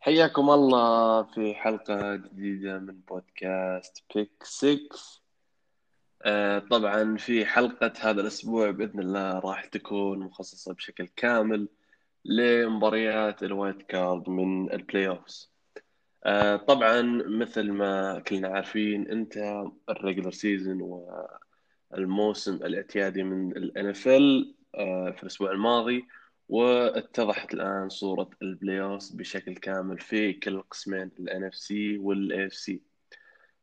حياكم الله في حلقة جديدة من بودكاست Pick 6 آه طبعا في حلقة هذا الأسبوع بإذن الله راح تكون مخصصة بشكل كامل لمباريات ال wild card من ال playoffs. آه طبعا مثل ما كلنا عارفين انتهى ال regular season والموسم الإعتيادي من ال آه، في الأسبوع الماضي واتضحت الآن صورة ال playoff بشكل كامل في كل قسمين ال NFC وال AFC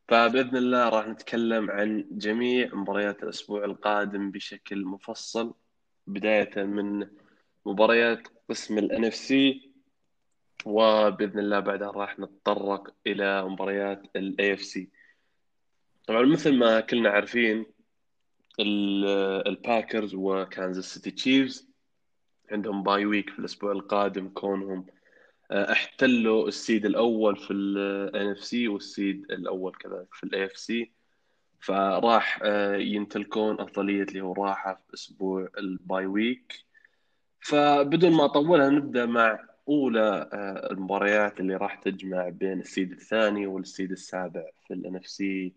فبإذن الله راح نتكلم عن جميع مباريات الأسبوع القادم بشكل مفصل بداية من مباريات قسم ال NFC وبإذن الله بعدها راح نتطرق إلى مباريات ال AFC طبعا مثل ما كلنا عارفين الباكرز وكانزاس سيتي تشيفز عندهم bye week في الأسبوع القادم كونهم آه، احتلوا ال seed الأول في الان اف سي وال seed الأول كذلك في الاي اف سي فراح آه، يمتلكون أفضلية اللي هو راحة في أسبوع ال bye week. فبدون ما أطولها نبدأ مع أولى آه، المباريات اللي راح تجمع بين ال seed الثاني وال seed السابع في الان اف سي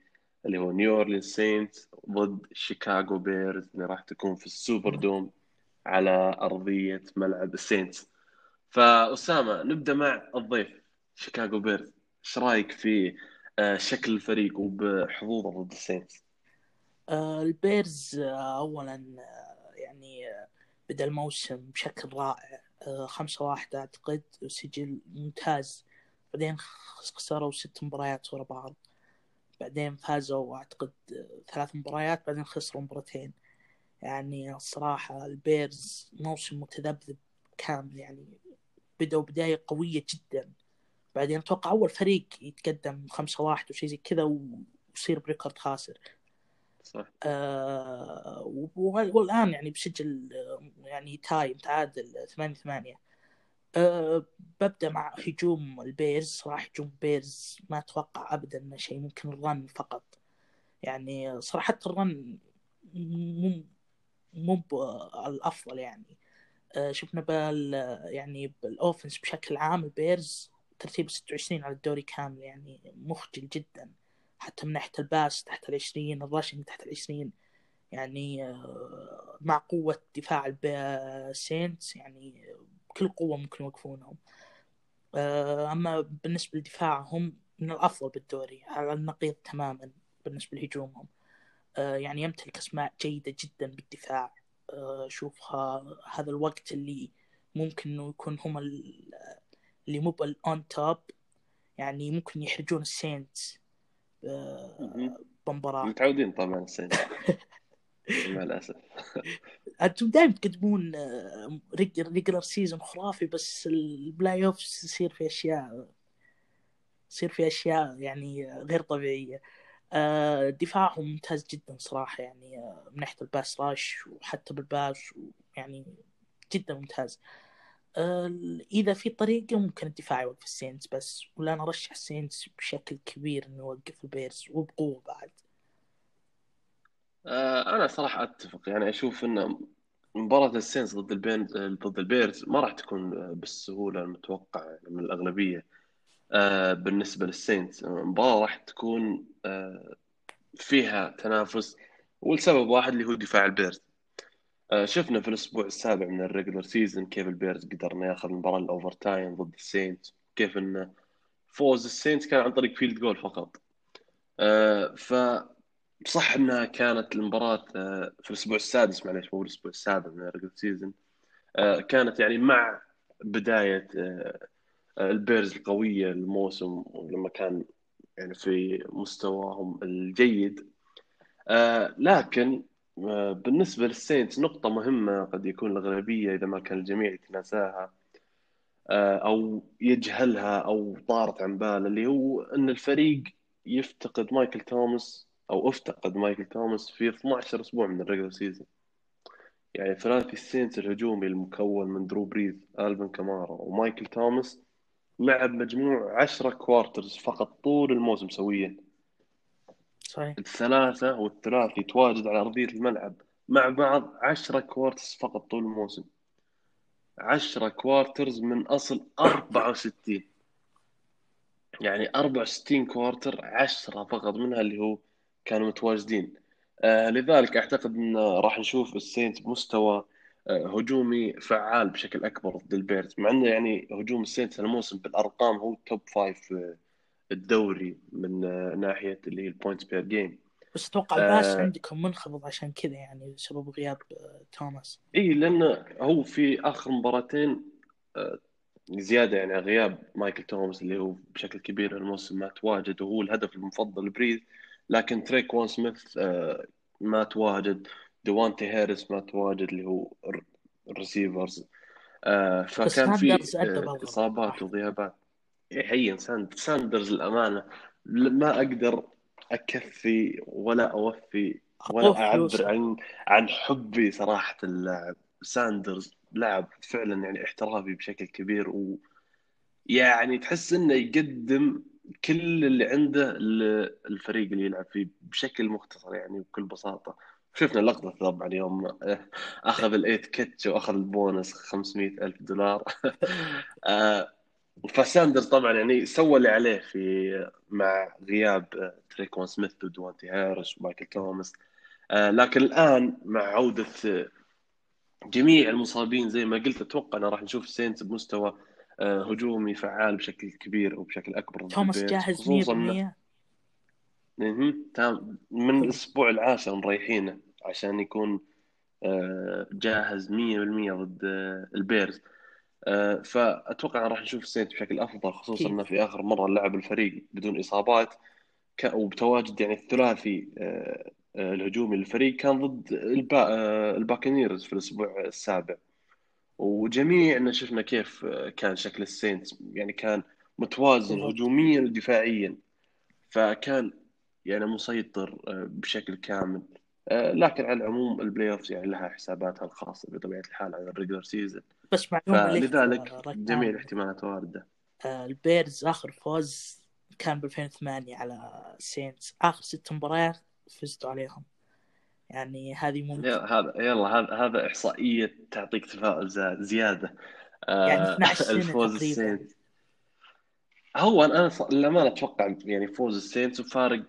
اللي هو نيو اورلينز سينتس ضد شيكاغو بيرز اللي راح تكون في السوبر دوم على أرضية ملعب السينتس فأسامة نبدأ مع الضيف شيكاغو بيرز إيش رأيك في آه، شكل الفريق وبحظوظه ضد السينتس؟ آه، البيرز آه، اولا يعني بدأ الموسم بشكل رائع. خمسة واحد أعتقد سجل ممتاز. بعدين خسروا ست مباريات ورا بعض. بعدين فازوا أعتقد ثلاث مباريات. بعدين خسروا مباراتين. يعني الصراحة البيرز موسم متذبذب كامل يعني بدأوا بداية قوية جدا. بعدين أتوقع أول فريق يتقدم خمسة واحد وشي زي كذا ويصير ب record خاسر. صح. آه والآن يعني بسجل يعني tie متعادل ثمانية ثمانية. أه ببدأ مع هجوم البيرز. صراحة هجوم بيرز ما أتوقع ابدا إنه شيء ممكن ال run فقط. يعني صراحة ال run مو الأفضل يعني. أه شفنا بال يعني بال offense بشكل عام البيرز ترتيب 26 على الدوري كامل يعني مخجل جدا. حتى من ناحية ال pass تحت العشرين ال rushing تحت العشرين. يعني أه مع قوة دفاع السينتس يعني بكل قوة ممكن يوقفونهم. آه، أما بالنسبة لدفاعهم من الأفضل بالدوري على النقيض تماما بالنسبة لهجومهم. آه، يعني يمتلك أسماء جيدة جدا بالدفاع. آه، شوف هذا الوقت اللي ممكن إنه يكون هم اللي مو بالأون توب يعني ممكن يحرجون السينتس. بمباراة. متعودين طبعا السينتس. مع الاسف أنتم دائما تقدمون regular season خرافي بس ال playoff يصير في اشياء يصير في أشياء يعني غير طبيعية. آه، دفاعهم ممتاز جدا صراحة يعني آه، من ناحية ال pass rush وحتى بال pass يعني جدا ممتاز. آه، إذا في طريقة ممكن الدفاع يوقف السينتس بس ولا أنا أرشح السينتس بشكل كبير إنه يوقف البيرز وبقوة بعد؟ آه، أنا صراحة أتفق. يعني أشوف إن مباراة السينتس ضد البين ضد البيرز ما راح تكون بالسهولة المتوقعة يعني من الأغلبية. آه، بالنسبة للسينتس المباراة راح تكون آه، فيها تنافس والسبب واحد اللي هو دفاع البيرز. شفنا في الأسبوع السابع من ال regular season كيف البيرز قدر انه ياخذ المباراة ال overtime ضد السينتس كيف انه فوز السينتس كان عن طريق field goal فقط. ف صح إنها كانت المباراة آه، في الأسبوع السادس معليش مو الأسبوع السابع من ال regular season آه، كانت يعني مع بداية آه، البيرز القوية الموسم لما كان يعني في مستواهم الجيد. لكن بالنسبة للسينتس نقطة مهمة قد يكون الاغلبيه إذا ما كان الجميع يتناساها أو يجهلها أو طارت عن باله اللي هو إن الفريق يفتقد مايكل توماس أو افتقد مايكل توماس في 12 أسبوع من ال regular season يعني ثلاثي السينتس الهجومي المكون من درو بريز الفن كامارا ومايكل توماس لعب مجموع 10 quarters فقط طول الموسم سويا. صحيح. الثلاثة والثلاث يتواجد على أرضية الملعب مع بعض 10 quarters فقط طول الموسم. 10 quarters من أصل 64 يعني 64 quarter 10 فقط منها اللي هو كانوا متواجدين. آه لذلك أعتقد إن راح نشوف السينتس بمستوى آه هجومي فعال بشكل أكبر ضد البيرز مع إنه يعني هجوم السينتس الموسم بالارقام هو top five في الدوري من آه ناحية اللي هي ال points per game بس أتوقع ال pass عندكم منخفض عشان كذا يعني بسبب غياب آه، توماس. إي لأنه هو في آخر مباراتين آه، زيادة يعني غياب مايكل توماس اللي هو بشكل كبير الموسم ما تواجد وهو الهدف المفضل لبريز لكن تريكوان سميث آه، ما تواجد دوانتي هارس ما تواجد اللي هو ال receivers. فكان في إصابات وغيابات حقيقة ساندرز الأمانة. ما أقدر أكفي ولا أوفي ولا أعبر عن عن حبي صراحة اللاعب ساندرز. لاعب فعلا يعني احترافي بشكل كبير و يعني تحس إنه يقدم كل اللي عنده للفريق اللي يلعب فيه بشكل مختصر يعني بكل بساطة. شفنا اللقطة طبعا يوم أخذ ال eight catch وأخذ البونس 500 ألف دولار. آه، فساندرز طبعا يعني سوى اللي عليه في مع غياب تريكوان سميث ودوانتي هارس ومايكل توماس. آه، لكن الآن مع عودة جميع المصابين زي ما قلت أتوقع ان راح نشوف سينت بمستوى آه، هجومي فعال بشكل كبير وبشكل أكبر توماس جاهز 100% تمام. من الأسبوع العاشر مريحينه عشان يكون آه، جاهز 100% ضد البيرز. آه، فأتوقع راح نشوف السينت بشكل أفضل خصوصا إنه في آخر مرة لعب الفريق بدون إصابات وبتواجد يعني الثلاثي آه، آه، الهجومي للفريق كان ضد البا... الباكنيرز في الأسبوع السابع. وجميعنا شفنا كيف كان شكل السينت يعني كان متوازن هجوميا ودفاعيا. فكان يعني مسيطر بشكل كامل. لكن على العموم ال playoff يعني لها حساباتها الخاصة بطبيعة الحال على ال regular season بس معلومة لذلك جميع الاحتمالات واردة. آه، البيرز آخر فوز كان ب 2008 على سينتس. آخر ست مباريات فزتوا عليهم. يعني هذه ممكن. هذا يلا هذا هذا إحصائية تعطيك تفاؤل زيادة. يعني 12 سنه الفوز السينت هو أنا للأمانة أتوقع يعني فوز السينتس بفارق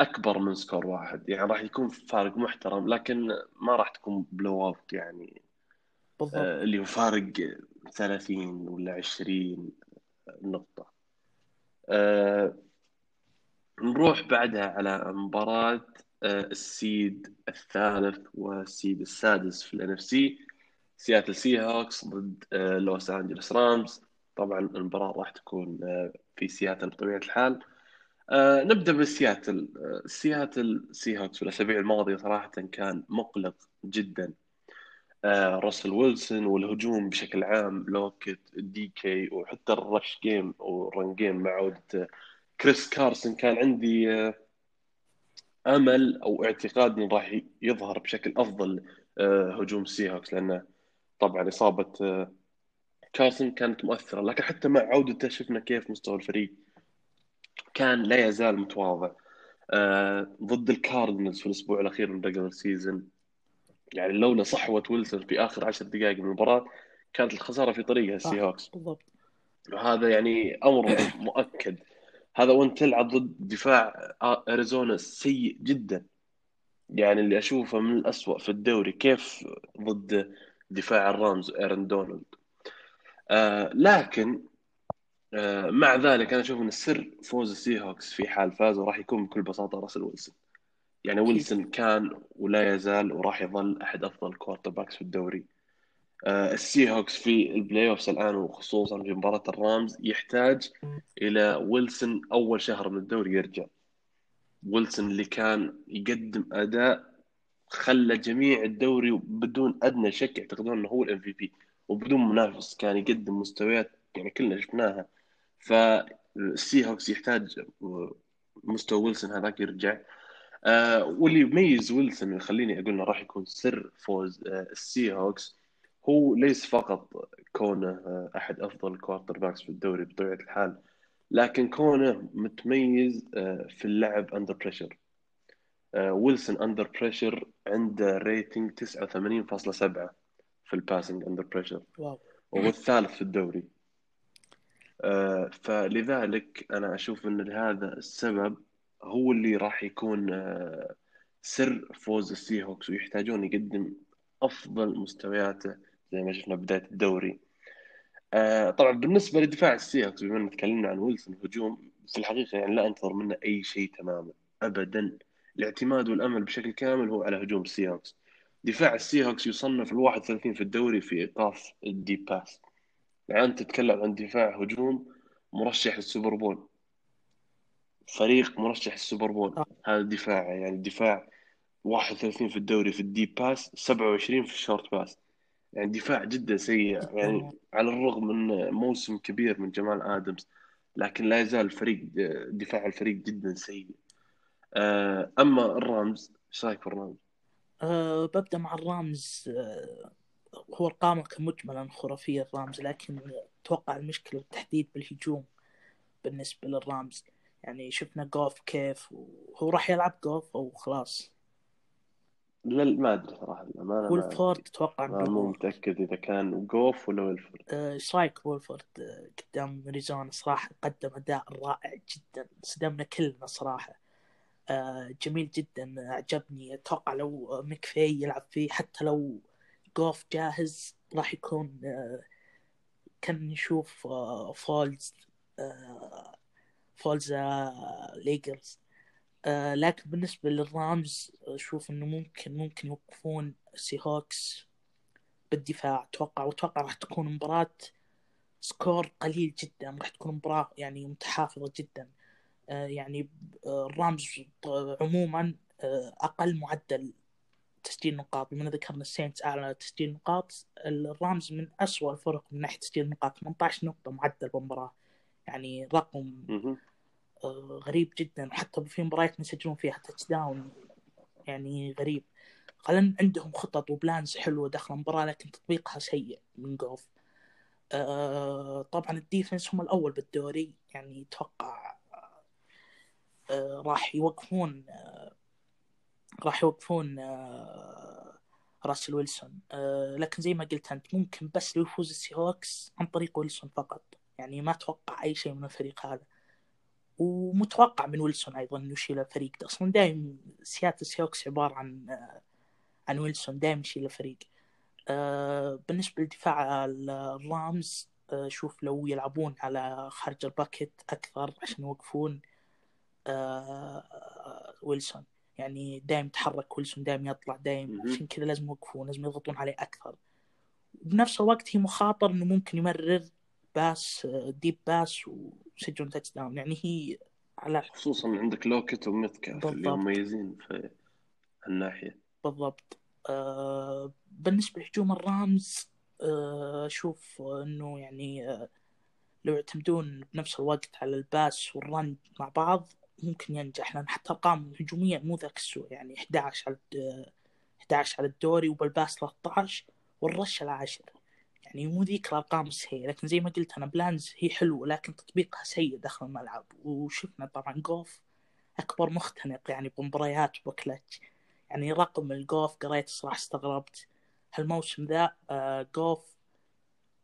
أكبر من score واحد. يعني راح يكون فارق محترم لكن ما راح تكون blowout يعني بالضبط. آه، اللي هو فارق 30 ولا 20 نقطة. أه نروح بعدها على مباراة أه ال seed الثالث وال seed السادس في ال NFC سياتل سي هوكس ضد لوس انجلوس رامز طبعا المباراة راح تكون أه في سياتل بطبيعة الحال. أه نبدأ بسياتل. أه سياتل سي هوكس في الأسابيع الماضية صراحة كان مقلق جدا. آه راسل ويلسون والهجوم بشكل عام لوكت دي كي وحتى ال rush game وال run game مع عودة كريس كارسون. كان عندي آه أمل أو اعتقاد إنه راح يظهر بشكل أفضل آه هجوم سي هوكس لأنه طبعا إصابة آه كارسون كانت مؤثرة. لكن حتى مع عودته شفنا كيف مستوى الفريق كان لا يزال متواضع. آه ضد الكاردنالز في الأسبوع الأخير من regular season يعني لولا صحوة ويلسون في آخر عشر دقائق من المباراة كانت الخسارة في طريقها السي هوكس بالضبط. وهذا يعني أمر مؤكد. هذا وانت تلعب ضد دفاع أريزونا سيء جدا. يعني اللي أشوفه من الأسوأ في الدوري كيف ضد دفاع الرامز إيرن دونالد. آه لكن مع ذلك أنا أشوف إن السر فوز السي هوكس في حال فازوا راح يكون بكل بساطة راسل ويلسون. يعني ويلسون كان ولا يزال وراح يظل أحد أفضل quarterbacks في الدوري. آه السي هوكس في ال playoffs الآن وخصوصا في مباراة الرامز يحتاج إلى ويلسون أول شهر من الدوري يرجع. ويلسون اللي كان يقدم أداء خلى جميع الدوري بدون أدنى شك يعتقدون إنه هو ال MVP وبدون منافس كان يقدم مستويات يعني كلنا شفناها فالسي هوكس يحتاج مستوى ويلسون هذاك يرجع. آه واللي يميز ويلسون ويخليني أقول إنه راح يكون سر فوز آه السي هوكس هو ليس فقط كونه آه أحد أفضل quarterbacks في الدوري بطبيعة الحال لكن كونه متميز آه في اللعب under pressure ويلسون under pressure عنده rating 89.7 في ال passing under pressure وهو الثالث في الدوري. آه، فلذلك أنا أشوف إن هذا السبب هو اللي راح يكون آه، سر فوز السي هوكس ويحتاجون يقدم أفضل مستوياته زي ما شفنا بداية الدوري. آه، طبعا بالنسبة لدفاع السي هوكس بما اننا تكلمنا عن ويلسون هجوم في الحقيقة يعني لا أنتظر منه أي شيء تماما ابدا. الاعتماد والأمل بشكل كامل هو على هجوم السي هوكس دفاع السي هوكس يصنف ال 31 في الدوري في إيقاف ال deep pass. انت تتكلم عن دفاع هجوم مرشح للسوبر بول. فريق مرشح للسوبر بول. آه. هذا دفاع يعني دفاع 31 في الدوري في ال deep pass 27 في ال short pass. يعني دفاع جدا سيء. يعني على الرغم من موسم كبير من جمال آدمز لكن لا يزال الفريق دفاع الفريق جدا سيء. آه، أما الرامز إيش رأيك في الرامز؟ أه ببدأ مع الرامز. أه هو أرقامه كمجملا خرافية الرامز لكن أتوقع المشكلة بالتحديد بالهجوم بالنسبة للرامز. يعني شفنا جوف كيف وهو راح يلعب جوف أو خلاص. لا ما أدري صراحة الامانه ما- وولفورد أتوقع ما مو إنه متأكد إذا كان جوف ولا وولفورد. آه، إيش رأيك وولفورد آه، قدام اريزونا صراحة قدم أداء رائع جدا صدمنا كلنا صراحة. آه، جميل جدا أعجبني. أتوقع لو مكفي يلعب فيه حتى لو جوف جاهز راح يكون آه، كان نشوف آه، فولز آه، فولز ليجرز. لكن بالنسبة للرامز أشوف إنه ممكن ممكن يوقفون سي هوكس بالدفاع. أتوقع وأتوقع راح تكون مباراة سكور قليل جدا راح تكون مباراة يعني متحافظة جدا. يعني الرامز عموما أقل معدل تسجيل نقاط إن ذكرنا السينتس أعلى تسجيل نقاط الرامز من أسوأ الفرق من ناحية تسجيل نقاط 18 نقطة معدل بالمباراة. يعني رقم. آه، غريب جدا. وحتى في مباريات يسجلون فيها touchdown يعني غريب. خلن عندهم خطط و plans حلوة داخل المباراة لكن تطبيقها سيء من جوف. آه، طبعا ال defense هم الأول بالدوري يعني أتوقع آه، راح يوقفون راح يوقفون آه، راسل ويلسون. آه، لكن زي ما قلت أنت ممكن بس لو يفوز السي هوكس عن طريق ويلسون فقط. يعني ما أتوقع أي شيء من الفريق هذا. ومتوقع من ويلسون أيضا إنه يشيل الفريق ده. أصلا دائما سياتل سي هوكس عبارة عن آه، عن ويلسون دائما يشيل الفريق. بالنسبة لدفاع الرامز شوف لو يلعبون على خارج ال pocket أكثر عشان يوقفون ويلسون. يعني دائما يتحرك ويلسون دائما يطلع مهم. عشان كذا لازم يوقفون لازم يضغطون عليه أكثر. بنفس الوقت هي مخاطر إنه ممكن يمرر pass آه، deep pass ويسجلون touchdown يعني هي على خصوصا عندك لوكت وميتكاف اللي مميزين في هالناحية. بالضبط. آه بالنسبة لهجوم الرامز آه أشوف أنه يعني آه لو يعتمدون بنفس الوقت على ال pass وال run مع بعض ممكن ينجح لأن حتى أرقام هجومية مو ذاك السوء يعني 11 على الد- 11 على الدوري وبال pass 13 وال rush العاشر. يعني مو ذيك الأرقام السيئة لكن زي ما قلت أنا plans هي حلوة لكن تطبيقها سيء داخل الملعب. وشفنا طبعا جوف أكبر مختنق يعني بمباريات وكلتش يعني رقم الجوف قريت صراحة استغربت. هالموسم ذا آه جوف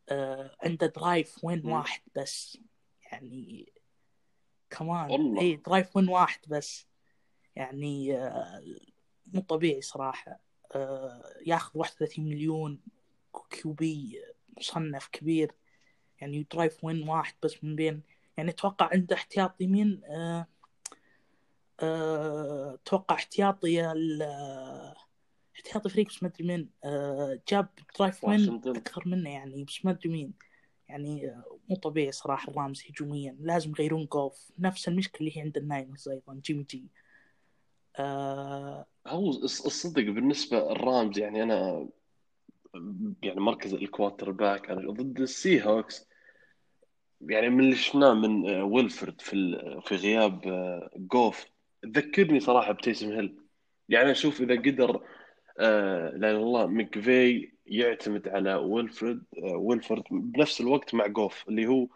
آه عنده drive win. واحد بس. يعني كمان والله. اي drive win واحد بس. يعني آه مو طبيعي صراحة. آه ياخذ 31 مليون QB مصنف كبير. يعني drive win واحد بس من بين. يعني أتوقع عنده احتياطي مين آه آه، أتوقع احتياطي ال آه، احتياطي فريق بس ما أدري مين آه، جاب drive win. أكثر منه يعني بس ما أدري مين. يعني مو طبيعي صراحة الرامز هجوميا لازم يغيرون جوف نفس المشكلة اللي هي عند الناينرز أيضا جيمي جي. آه هو الص- الصدق بالنسبة الرامز يعني أنا يعني مركز ال quarterback أنا ضد السي هوكس يعني من اللي شفناه من آه، ويلفرد في في غياب آه، جوف. ذكرني صراحة بتيسم هيل. يعني أشوف إذا قدر آه، لا الله مكفي يعتمد على ويلفرد آه، ويلفرد بنفس الوقت مع جوف اللي هو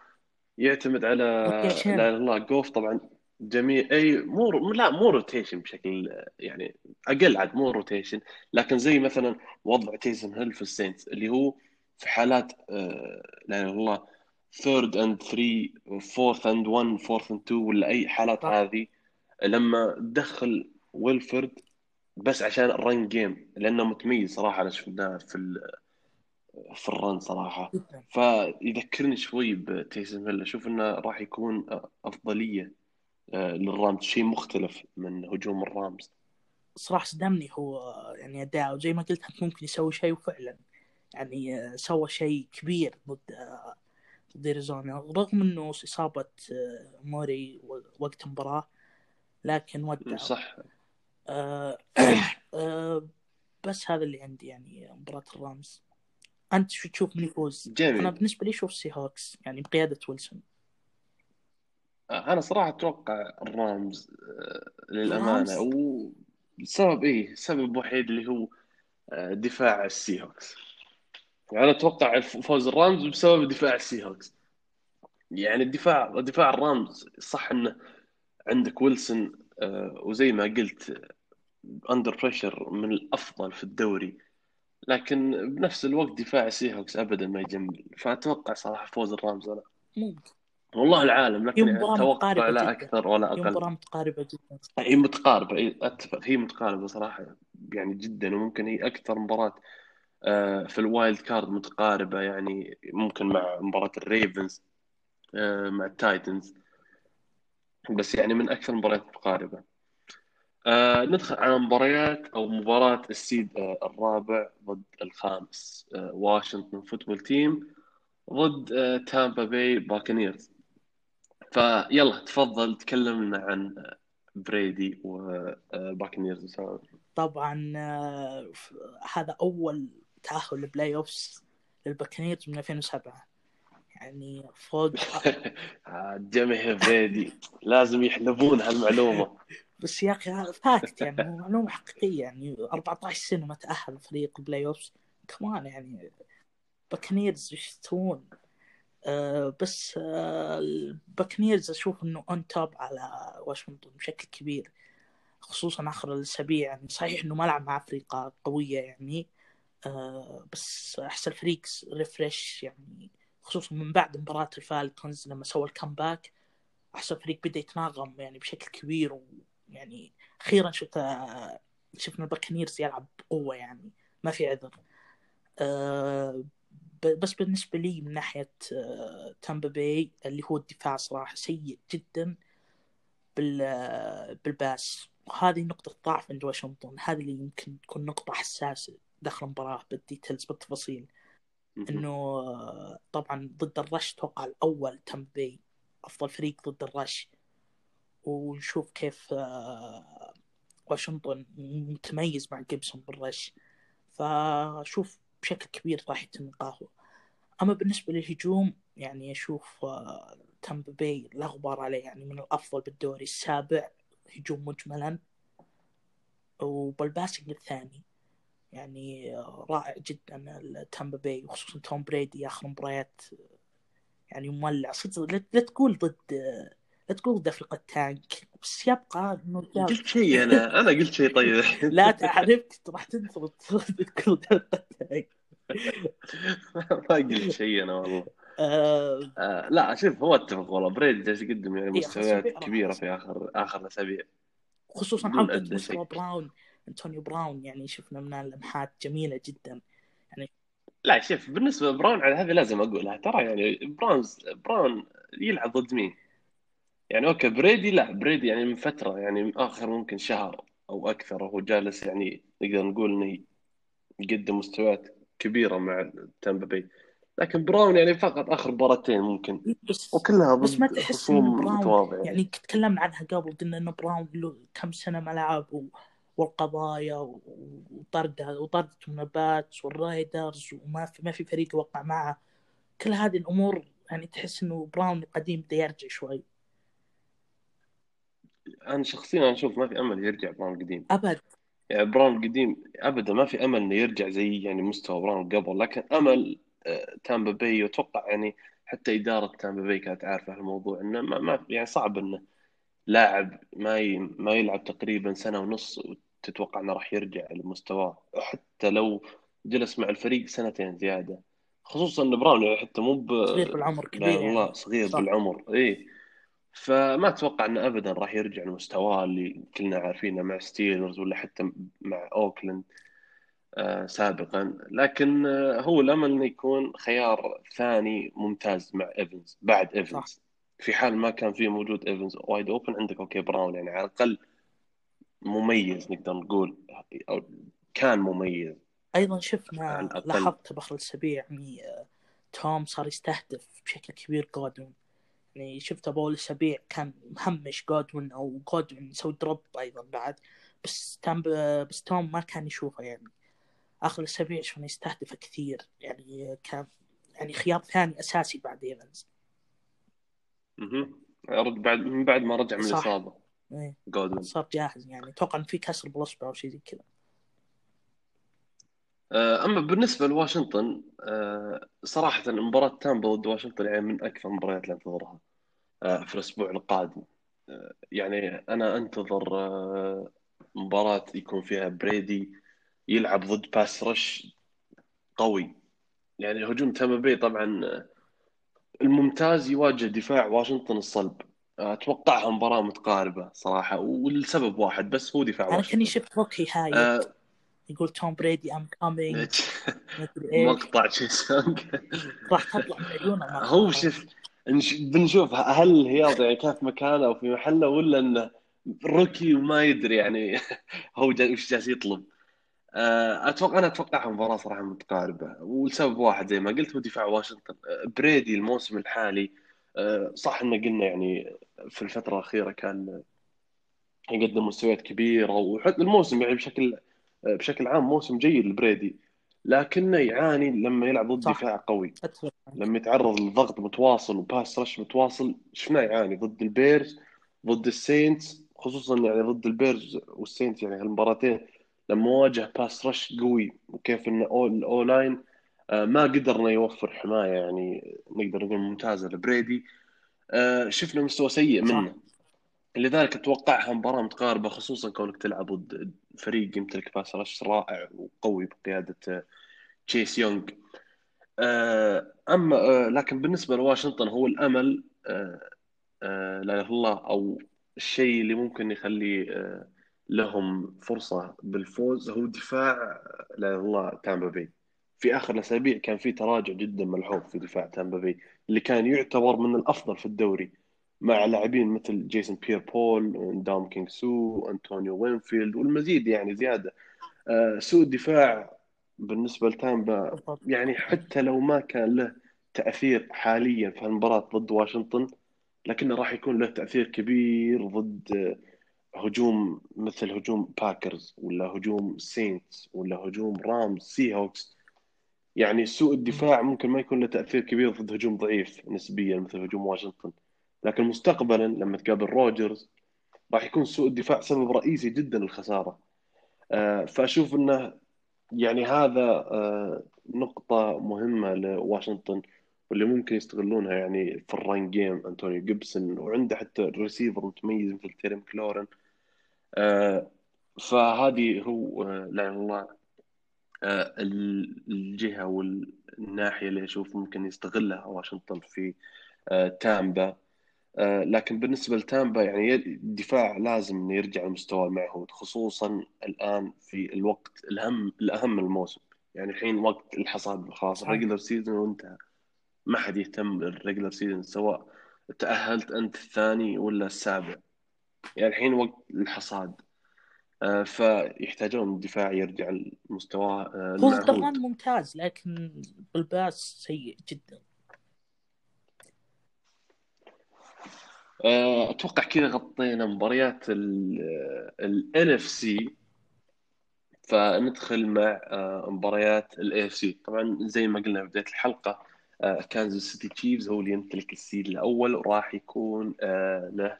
يعتمد على لا روتيشن. الله جوف طبعا جميع أي مو لا مو روتيشن بشكل آه، يعني أقل عاد مو روتيشن لكن زي مثلا وضع تيسن هيل في السينتس اللي هو في حالات آه، لا إله إلا الله third and 3 fourth and 1 fourth and 2 ولا أي حالات صح. هذه لما تدخل وولفورد بس عشان ال run game لأنه متميز صراحة أنا شفناه في ال... في ال run صراحة. فيذكرني شوي بتيسن هيل أشوف إنه راح يكون أفضلية آه، للرامز. شيء مختلف من هجوم الرامز. صراحة صدمني هو يعني أداءه وزي ما قلت ممكن يسوي شيء وفعلا. يعني آه، سوى شيء كبير ضد آه، ضد أريزونا. رغم إنه إصابة آه، موري وقت المباراة لكن ودع. صح. آه، آه، بس هذا اللي عندي يعني مباراة الرامز أنت شو تشوف من يفوز؟ جميل. أنا بالنسبة لي أشوف سي هوكس يعني بقيادة ويلسون أنا صراحة أتوقع الرامز آه، للأمانة؟ والسبب إيه سبب وحيد اللي هو آه، دفاع السي هوكس يعني أنا أتوقع فوز الرامز بسبب دفاع السي هوكس يعني الدفاع دفاع الرامز صح إنه عندك ويلسون آه، وزي ما قلت under pressure من الأفضل في الدوري. لكن بنفس الوقت دفاع السي هوكس ابدا ما يجمل. فأتوقع صراحة فوز الرامز أنا ممكن والله العالم لكن متقاربة لا جدا. أكثر ولا أقل. مباراة متقاربة جدا. هي متقاربة إي، أتفق هي متقاربة صراحة يعني جدا وممكن هي أكثر مباراة آه، في ال wild card متقاربة يعني ممكن مع مباراة الريفنز آه، مع التايتنز. بس يعني من أكثر المباريات متقاربة. آه، ندخل على مباريات أو مباراة ال seed آه، الرابع ضد الخامس آه، واشنطن فوتبول تيم ضد آه، تامبا باي باكانيرز. فيلا تفضل تكلمنا عن آه، برايدي وباكانيرز سوا طبعا آه، هذا أول تأهل لل playoffs للباكانيرز من 2007 يعني فوق جميع برايدي. لازم يحلبون هالمعلومة. بس يا هذا fact يعني هو معلومة حقيقية يعني. 14 سنة ما تأهل فريق ال playoffs. كمان يعني Buccaneers إيش يسوون آه بس آه ال Buccaneers أشوف إنه on top على واشنطن بشكل كبير خصوصا آخر الأسابيع. يعني صحيح إنه ما لعب مع فرق قوية يعني آه بس أحس فريق refresh يعني خصوصا من بعد مباراة ال Falcons لما سوى ال comeback أحس فريق بدأ يتناغم يعني بشكل كبير ويعني أخيرا شفت آه، شفنا ال Buccaneers يلعب بقوة يعني ما في عذر. آه بس بالنسبة لي من ناحية آه، تامبا باي اللي هو الدفاع صراحة سيء جدا بال آه، بال pass. وهذه نقطة ضعف عند واشنطن. هذه اللي يمكن تكون نقطة حساسة داخل المباراة بال details بالتفاصيل. إنه آه، طبعا ضد ال rush توقع الأول تامبا باي أفضل فريق ضد ال rush. ونشوف كيف آه، واشنطن متميز مع جيبسون بال rush. فاشوف بشكل كبير راح يتم نقاهه أما بالنسبة للهجوم يعني أشوف آه، تامبا لا غبار عليه يعني من الأفضل بالدوري. السابع هجوم مجملا. وبال passing الثاني. يعني آه، رائع جدا التامبا باي وخصوصا توم بريدي آخر مباريات. يعني مولع. صدق لا- تقول ضد تقول افريقيا التانك بس يبقى إنه قلت شيء أنا. أنا قلت شيء طيب. لا تعرفت راح تنثبت تقول ضد التانك ما قلت شيء أنا والله. آه، آه لا شوف هو اتفق والله. بريدي جالس يقدم يعني إيه، مستويات رائعة. في اخر آخر الاسابيع خصوصا عودة مستوى. براون. أنتونيو براون يعني شفنا منها لمحات جميلة جدا. لا شوف بالنسبة لبراون على هذه لازم أقولها. ترى يعني براونز براون يلعب ضد مين؟ يعني أوكي بريدي لا بريدي يعني من فترة يعني من آخر ممكن شهر أو أكثر وهو جالس يعني نقدر نقول إنه يقدم مستويات كبيرة مع تامبا باي لكن براون يعني فقط آخر مباراتين ممكن. بس وكلها بس ما تحس ان براون يعني تكلمنا عنها قبل قلنا ان براون له كم سنة ملعب و... والقضايا وطردها وطردة من ال Pats وال Raiders وما في ما في فريق يوقع معه. كل هذه الأمور يعني تحس إنه براون القديم بدا يرجع شوي. أنا شخصيا أشوف ما في أمل يرجع براون القديم أبد. يعني براون القديم ابدا ما في أمل إنه يرجع زي يعني مستوى براون قبل لكن أمل آه، تامبا باي. وأتوقع يعني حتى إدارة تامبا باي كانت عارفة الموضوع إنه ما, ما يعني صعب إنه لاعب ما ي... ما يلعب تقريبا سنة ونص وتتوقع إنه راح يرجع لمستواه. حتى لو جلس مع الفريق سنتين زيادة. خصوصا إن براون يعني حتى مو ب صغير بالعمر كبير والله يعني. صغير صح. بالعمر. اي فما أتوقع إنه ابدا راح يرجع لمستواه اللي كلنا عارفينه مع Steelers ولا حتى مع اوكلاند آه سابقا. لكن آه هو الأمل إنه يكون خيار ثاني ممتاز مع ايفنز بعد صح. ايفنز في حال ما كان في موجود ايفنز wide open عندك أوكي براون يعني على الأقل مميز نقدر نقول أو كان مميز. أيضا شفنا لاحظت بأخر الأسابيع يعني آه، توم صار يستهدف بشكل كبير جودوين يعني شفته بأول الأسابيع كان مهمش جودوين أو جودوين يسوي drop أيضا بعد بس توم بس توم ما كان يشوفه يعني. آخر الأسابيع شفنا يستهدفه كثير يعني كان يعني خيار ثاني أساسي بعد إيفنز. مهم. رد بعد من بعد ما رجع من الإصابة. إيه. جودوين صار جاهز يعني. أتوقع إن في كسر بالإصبع أو شيء زي كذا. أما بالنسبة لواشنطن آه، صراحة مباراة تامبا ضد واشنطن يعني من أكثر المباريات اللي أنتظرها آه، في الأسبوع القادم. آه، يعني أنا أنتظر آه، مباراة يكون فيها بريدي يلعب ضد باس رش قوي. يعني هجوم تامبا بي طبعا آه، الممتاز يواجه دفاع واشنطن الصلب. اتوقعها مباراة متقاربة صراحة ولسبب واحد بس هو دفاع كاني واشنطن. شفت روكي هايد آه، يقول توم بريدي أم كامينج مقطع راح تطلع من عيونه هو شوف نش- بنشوف هل هياض يعني كان في مكانه أو في محله ولا انه rookie وما يدري يعني هو جا وش جالس يطلب. آه، أتوقع أنا اتوقعها مباراه صراحة متقاربه. والسبب واحد زي ما قلت هو دفاع واشنطن. آه، بريدي الموسم الحالي آه، صح إن قلنا يعني في الفترة الأخيرة كان يقدم مستويات كبيرة وحتى الموسم يعني بشكل بشكل عام موسم جيد لبريدي لكنه يعاني لما يلعب ضد دفاع قوي. أتفق لما يتعرض لضغط متواصل و pass rush متواصل شفناه يعاني؟ ضد ال Bears ضد ال Saints خصوصا يعني ضد ال Bears وال Saints يعني هالمباراتين لما واجه pass rush قوي وكيف ان أو- ال O line آه، ما قدر انه يوفر حماية يعني نقدر نقول ممتازة لبريدي. آه، شفنا مستوى سيء منه. لذلك أتوقعها مباراة متقاربة خصوصا كونك تلعب ضد فريق يمتلك pass rush رائع وقوي بقيادة آه، تشيس يونغ. آه، أما آه، لكن بالنسبة لواشنطن هو الأمل لا إله إلا الله أو الشيء اللي ممكن يخلي لهم فرصة بالفوز هو دفاع لا إله إلا الله تامبا بي. في آخر الأسابيع كان في تراجع جدا ملحوظ في دفاع تامبا بي اللي كان يعتبر من الأفضل في الدوري. مع لاعبين مثل جيسون بيير بول دامكونغ سو أنتوان وينفيلد والمزيد يعني زيادة. آه، سوء الدفاع بالنسبة لتامبا يعني حتى لو ما كان له تأثير حاليا في المباراة ضد واشنطن لكنه راح يكون له تأثير كبير ضد آه، هجوم مثل هجوم باكرز ولا هجوم سينتس ولا هجوم رامز سي هوكس يعني سوء. الدفاع ممكن ما يكون له تأثير كبير ضد هجوم ضعيف نسبيا مثل هجوم واشنطن. لكن مستقبلا لما تقابل روجرز راح يكون سوء الدفاع سبب رئيسي جدا للخسارة. آه، فأشوف أنه يعني هذا آه، نقطة مهمة لواشنطن واللي ممكن يستغلونها يعني في ال run game أنتونيو جيبسون وعنده حتى ريسيفر متميز مثل تيري مكلورن آه، فهذه هو إلا الله الجهة والناحية اللي أشوف ممكن يستغلها واشنطن في تامبا. لكن بالنسبة لتامبا يعني الدفاع لازم إنه يرجع لمستواه المعهود خصوصا الآن في الوقت الأهم من الموسم. يعني الحين وقت الحصاد خلاص ال regular season وانتهى ما حد يهتم بال regular season سواء تأهلت أنت الثاني ولا السابع. يعني الحين وقت الحصاد. آه، فيحتاجون الدفاع يرجع لمستواه آه، هو المعهود. ممتاز لكن بال pass سيء جدا. آه، أتوقع كذا غطينا مباريات ال NFC فندخل مع آه، مباريات ال AFC طبعا زي ما قلنا بداية الحلقة آه، كانزاس سيتي تشيفز هو اللي يمتلك ال seed الأول وراح يكون له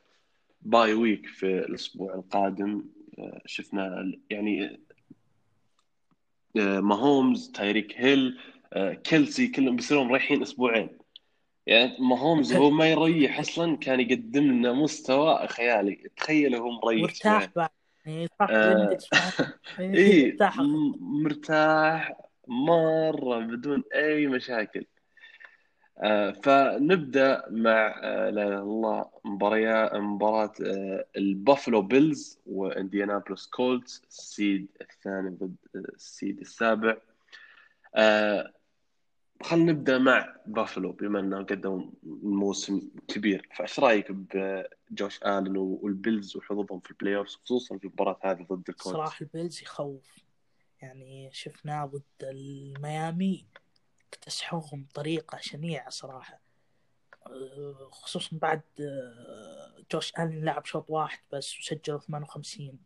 bye week في الأسبوع القادم. شفنا يعني ماهومز تايريك هيل كيلسي كلهم بيصيرون رايحين أسبوعين. يعني ماهومز هو ما يريح أصلا كان يقدم لنا مستوى خيالي. تخيل هو مريح أسبوعين بعد. يعني آه، بعد إيه، مرتاح مرة بدون أي مشاكل. آه، فنبدأ مع آه، لا إله إلا الله مباريات مباراة آه، البافلو بيلز وانديانابلوس كولتس ال seed الثاني ضد ال seed السابع. خلينا نبدا مع بافلو بما أنه قدموا موسم كبير. فايش رأيك بجوش آلن والبيلز وحظوظهم في ال playoff خصوصا في المباراة هذه ضد الكولتس صراحة البيلز يخوف. يعني شفناه ضد الميامي اكتسحوهم بطريقة شنيعة صراحة. أه، خصوصا بعد أه، جوش ألن لعب شوط واحد بس وسجل 58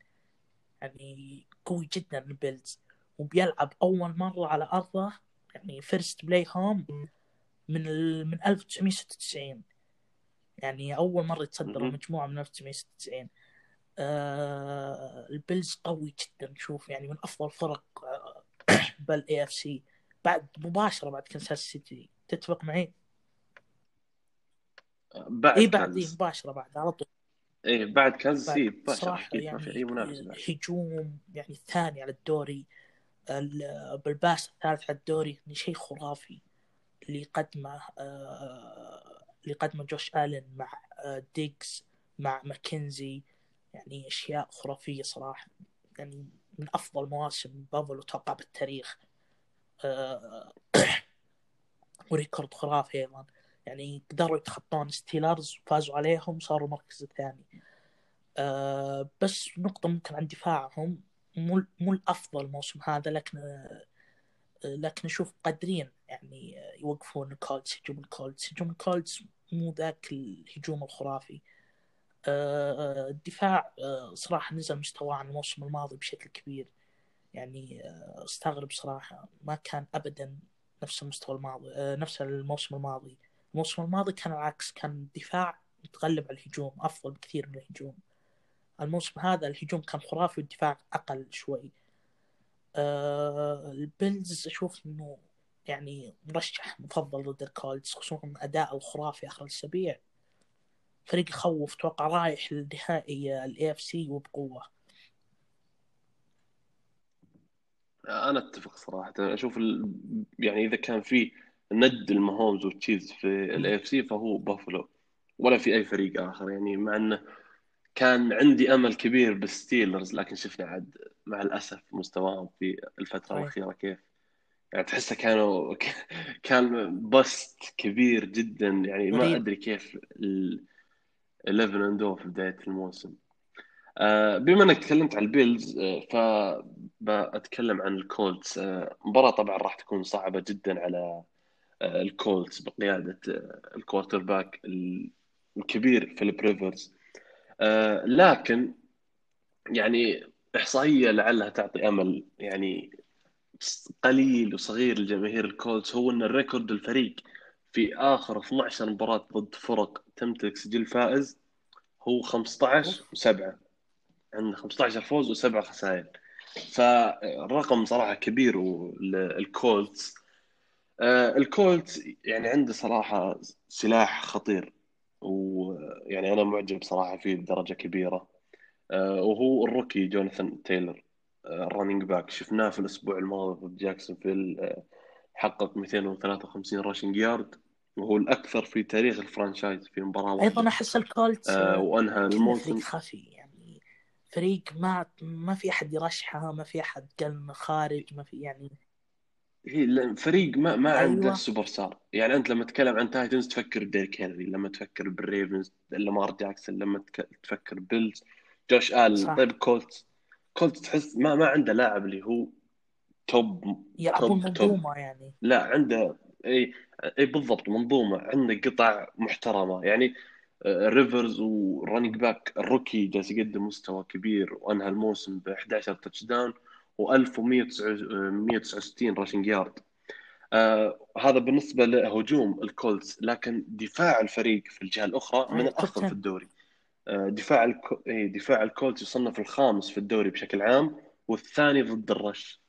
يعني قوي جدا البيلز. وبيلعب أول مرة على أرضه يعني first play home من ال... من 1996 يعني أول مرة يتصدروا مجموعة من 1996 آه البيلز قوي جدا شوف يعني من أفضل فرق آه بال AFC بعد مباشرة بعد كنساس سيتي. تتفق معي؟ بعد اي بعد إيه مباشرة بعد على طول. إيه بعد كنساس سيتي مباشرة. صراحة يعني ما في أي منافس هجوم يعني الثاني على الدوري. بال pass الثالث على الدوري يعني شيء خرافي اللي قدمه آه اللي قدمه جوش آلن مع آه ديغز مع ماكنزي. يعني أشياء خرافية صراحة. يعني من أفضل مواسم بافلو أتوقع بالتاريخ. آه، و record خرافي أيضا. يعني قدروا يتخطون ستيلرز وفازوا عليهم صاروا المركز الثاني. بس نقطة ممكن عن دفاعهم مو مو الأفضل الموسم هذا لكن لكن أشوف قادرين يعني يوقفون الكولتس هجوم الكولتس هجوم الكولتس مو ذاك الهجوم الخرافي. الدفاع صراحة نزل مستواه عن الموسم الماضي بشكل كبير. يعني استغرب صراحة ما كان أبدا نفس المستوى الماضي نفس الموسم الماضي. الموسم الماضي كان العكس كان الدفاع متغلب على الهجوم أفضل بكثير من الهجوم. الموسم هذا الهجوم كان خرافي والدفاع أقل شوي. أه البيلز أشوف إنه يعني مرشح مفضل ضد الكولتس خصوصا أداء الخرافي آخر الأسابيع. فريق يخوف توقع رايح للنهائي ال AFC وبقوة. أنا أتفق صراحة. أشوف ال... يعني إذا كان في ند المهومز والتشيفز في ال AFC فهو بافلو ولا في أي فريق آخر. يعني مع إنه كان عندي أمل كبير بالستيلرز لكن شفنا عاد مع الأسف مستواهم في الفترة الأخيرة كيف. يعني تحسه كانوا كان bust كبير جدا. يعني ما أدري كيف ال 11 and في بداية الموسم. آه، بما إنك تكلمت عن البيلز آه، فبتكلم عن الكولتس. آه، مباراة طبعا راح تكون صعبة جدا على الكولتس بقيادة ال quarterback الكبير فيليب ريفرز لكن يعني إحصائية لعلها تعطي أمل. يعني قليل وصغير لجماهير الكولتس هو أن ال record الفريق في آخر 12 مباراة ضد فرق تمتلك سجل فائز هو 15 و7 عنده 15 فوز وسبعة خسائر. فالرقم صراحة كبير الكولتس آه، الكولتس يعني عنده صراحة سلاح خطير. ويعني أنا معجب صراحة فيه بدرجة كبيرة. آه، وهو ال rookie جوناثان تايلر ال running back شفناه في الأسبوع الماضي ضد Jacksonville آه، حقق 253 rushing yard وهو الأكثر في تاريخ ال franchise في مباراة واحدة. أيضا أحس ال Colts وأنهى الموسم. خفي يعني فريق ما ما في أحد يرشحه ما في أحد قال خارج ما في يعني هي فريق ما ما أيوة. عنده سوبر ستار يعني أنت لما تتكلم عن Titans تفكر بديريك هنري لما تفكر بال Ravens لامار جاكسون لما تفكر Bills جوش آلن طيب Colts Colts تحس ما ما عنده لاعب اللي هو top يلعبون منظومة يعني. لا عنده اي إي بالضبط منظومة. عنده قطع محترمة. يعني ريفرز و running back ال rookie جالس يقدم مستوى كبير وأنهى الموسم ب 11 touchdown و1169 rushing yard. آه هذا بالنسبة لهجوم ال Colts لكن دفاع الفريق في الجهة الأخرى من الافضل في الدوري. آه دفاع الكو... إيه، دفاع ال Colts يصنف الخامس في الدوري بشكل عام والثاني ضد ال rush.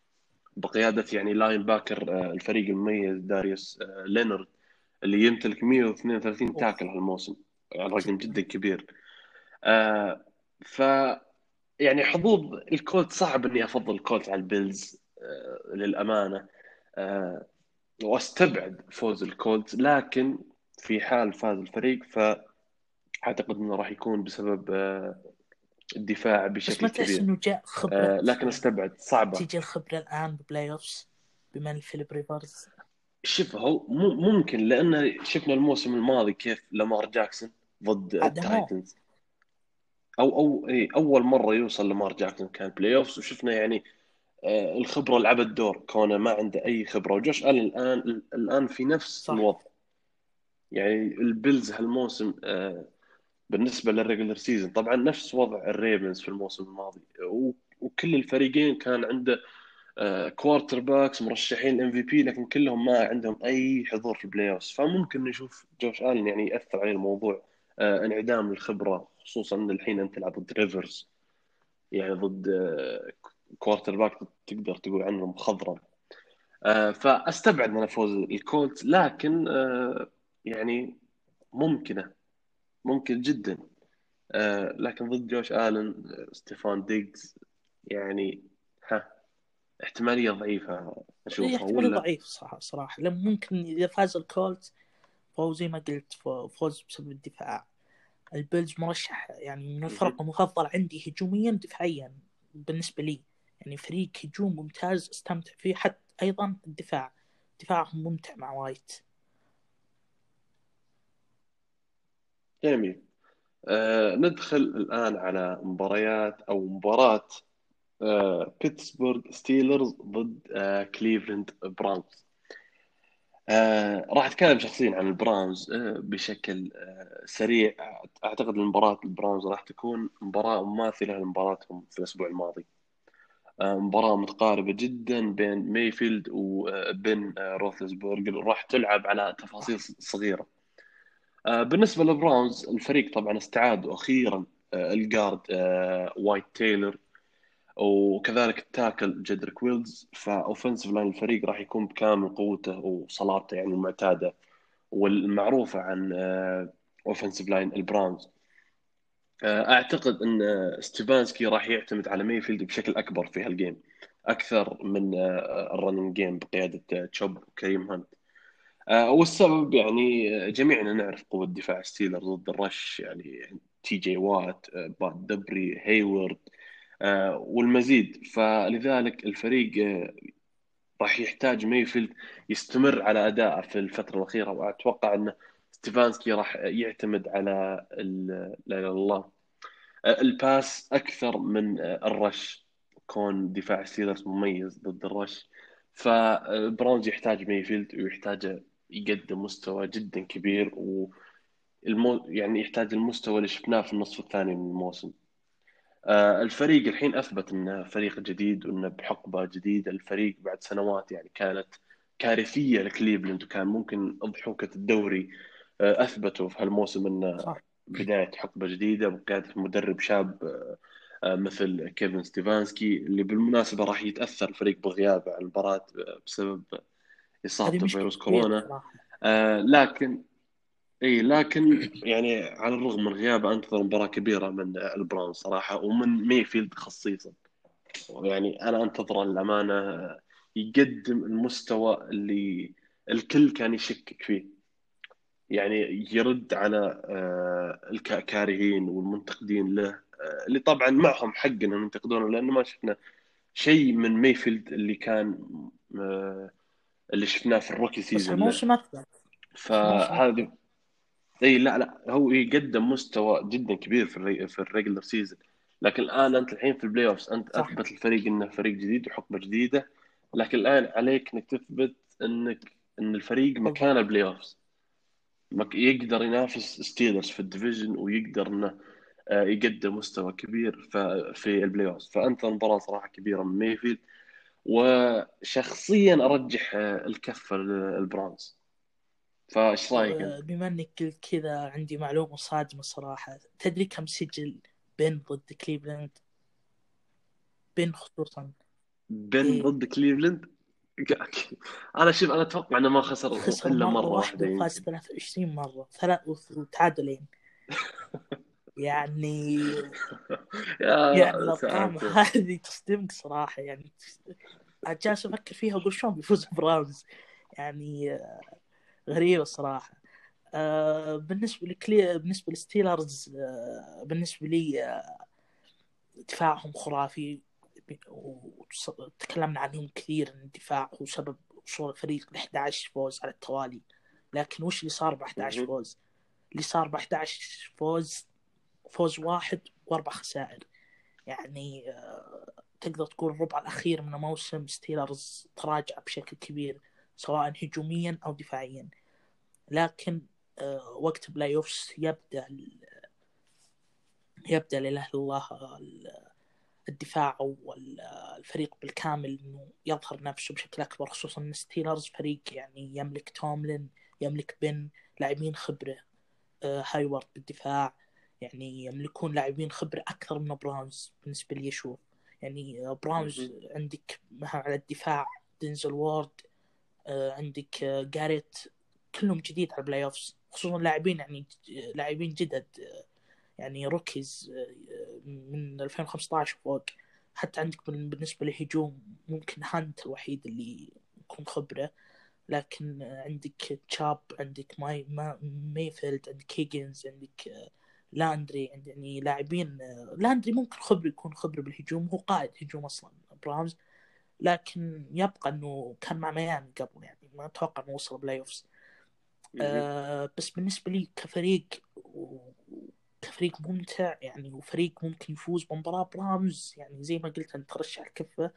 بقيادة يعني linebacker آه الفريق المميز داريوس آه لينارد اللي يمتلك 132 tackle هالموسم. رقم جدا كبير. آه ف يعني حظوظ ال Colts صعب إني أفضل ال Colts على ال Bills آه للأمانة. آه، وأستبعد فوز ال Colts لكن في حال فاز الفريق فأعتقد إنه راح يكون بسبب آه، الدفاع بس بشكل ما تحس كبير. إنه جاء خبرة لكن أستبعد صعبة. تيجي الخبرة الآن ب playoffs بما ان فيليب ريفرز شوف هو ممكن لأن شفنا الموسم الماضي كيف لامار جاكسون ضد. ال Titans. أو أو اي أول مرة يوصل لامار جاكسون كان playoffs وشفنا يعني آه، الخبرة لعبت دور كونه ما عنده أي خبرة. وجوش آلن الآن الآن في نفس صح. الوضع. يعني ال Bills هالموسم آه، بالنسبة لل regular season طبعا نفس وضع ال Ravens في الموسم الماضي. وكل الفريقين كان عنده quarterbacks مرشحين MVP لكن كلهم ما عندهم أي حضور في ال playoff فممكن نشوف جوش آلن يعني يأثر عليه الموضوع آه، انعدام الخبرة خصوصا الحين أنت تلعب ضد ريفرز. يعني ضد quarterback تقدر تقول عنه مخضرم آه، فأستبعد من فوز ال Colts لكن آه، يعني ممكنة ممكن جدا. آه، لكن ضد جوش آلن آه، ستيفان ديجز يعني ها احتمالية ضعيفة أشوفها احتمال ولا؟ ضعيف صراحة صراحة. لما ممكن إذا فاز ال Colts فهو زي ما قلت فو- فوز بسبب الدفاع. ال Bills مرشح يعني من الفرق المفضلة عندي هجوميا دفاعيا بالنسبة لي. يعني فريق هجوم ممتاز أستمتع فيه حتى أيضا الدفاع. دفاعهم ممتع مع وايت جميل. آه ندخل الآن على مباريات أو مباراة آه بيتسبورغ Steelers ضد آه كليفلاند Browns آه راح أتكلم شخصيا عن ال Browns آه بشكل آه سريع. أعتقد المباراة ال Browns راح تكون مباراة مماثلة لمباراتهم في الأسبوع الماضي. مباراة متقاربة جدا بين ميفيلد وبين آه راح تلعب على تفاصيل صغيرة. آه، بالنسبة لل Browns الفريق طبعا استعاد أخيرا آه، ال guard وايت تيلر. وكذلك ال tackle جدريك ويلز ف offensive line الفريق راح يكون بكامل قوته وصلابته يعني المعتادة والمعروفة عن offensive line ال Browns أعتقد إن آه، ستيفانسكي راح يعتمد على ميفيلد بشكل أكبر في هال game أكثر من آه، ال running game بقيادة آه، تشوب وكريم هانت. والسبب يعني جميعنا نعرف قوة دفاع Steelers ضد ال rush يعني تي جي وات بد دوبري هيورد والمزيد. فلذلك الفريق آه، راح يحتاج ميفيلد يستمر على أدائه في الفترة الأخيرة. وأتوقع أن ستيفانسكي راح يعتمد على لا إلا الله. آه، ال pass أكثر من آه، ال rush. كون دفاع Steelers مميز ضد ال rush. ف Browns يحتاج ميفيلد ويحتاج يقدم مستوى جدا كبير. والمو يعني يحتاج المستوى اللي شفناه في النصف الثاني من الموسم. آه، الفريق الحين أثبت إنه فريق جديد وإنه بحقبة جديدة. الفريق بعد سنوات يعني كانت كارثية لكليفلاند وكان ممكن أضحوكة الدوري آه، أثبتوا في هالموسم إنه بداية حقبة جديدة بقياده مدرب شاب آه، آه، مثل كيفن ستيفانسكي اللي بالمناسبة راح يتأثر الفريق بغيابه عن المباراة آه، بسبب إصابته بفيروس كورونا. آه لكن إي لكن يعني على الرغم من غيابه أنتظر مباراة كبيرة من ال Browns صراحة ومن ميفيلد خصيصا. يعني أنا انتظر للأمانة يقدم المستوى اللي الكل كان يشكك فيه. يعني يرد على آه، الكارهين والمنتقدين له آه، اللي طبعا معهم حق إنهم ينتقدونه لأنه ما شفنا شيء من ميفيلد اللي كان آه، اللي شفناه في ال rookie season الموسم أثبت فهذه إي لا لا هو يقدم مستوى جدا كبير في الري... في ال regular season لكن الآن أنت الحين في ال playoffs أنت صح. أثبت الفريق إنه فريق جديد وحقبة جديدة. لكن الآن عليك إنك تثبت إنك إن الفريق مكان ال playoffs مك... يقدر ينافس ستيلرز في ال division ويقدر إنه آه، يقدم مستوى كبير. في ال playoffs فأنت مباراة صراحة كبيرة من مايفيلد وشخصيا أرجح آه، الكفه للبراونز فايش رايك؟ آه، بما انك قلت كذا عندي معلومة صادمة صراحة. تدري كم سجل بن ضد كليفلاند؟ بن خصوصا. بن إيه. ضد كليفلاند؟ أنا شوف أنا أتوقع إنه ما خسر خسر إلا مرة مرة واحدة واحدة وفاز يمكن 23 مرة. ثلاث وتعادلين. يعني يا يعني الأرقام. هذه تصدمك صراحة. يعني جالس أفكر فيها وأقول شلون بيفوز براونز يعني غريبة الصراحة. آه، بالنسبة لكلي بالنسبة للستيلرز آه، بالنسبة لي دفاعهم خرافي. وتكلمنا عنهم كثير إن الدفاع هو سبب وصول الفريق ل 11 فوز على التوالي. لكن وش اللي صار ب 11 فوز؟ اللي صار ب 11 فوز فوز واحد وأربع خسائر. يعني تقدر تقول الربع الأخير من الموسم ستيلرز تراجع بشكل كبير. سواء هجوميا أو دفاعيا. لكن آه، وقت playoffs يبدأ يبدأ لا اله الا الله الدفاع أو الفريق بالكامل إنه يظهر نفسه بشكل أكبر خصوصا إن ستيلرز فريق يعني يملك توملين يملك بن لاعبين خبرة آه، هايورد بالدفاع يعني يملكون لاعبين خبرة أكثر من براونز بالنسبة لي أشوف. يعني براونز عندك على الدفاع دينزل وورد آه، عندك جاريت كلهم جديد على ال playoffs خصوصا لاعبين يعني لاعبين جدد يعني rookies من 2015 وفوق حتى عندك بالنسبة للهجوم ممكن هنت الوحيد اللي يكون خبرة. لكن عندك تشاب عندك ماي ما ميفيلد عندك هيجنز عندك لاندري عند يعني لاعبين لاندري ممكن خبر يكون خبرة بالهجوم. هو قائد هجوم أصلا براونز لكن يبقى إنه كان مع ميامي قبل يعني ما أتوقع إنه وصل playoffs. آه بس بالنسبة لي كفريق كفريق ممتع يعني وفريق ممكن يفوز بمباراة براونز يعني زي ما قلت أنت ترشح الكفة.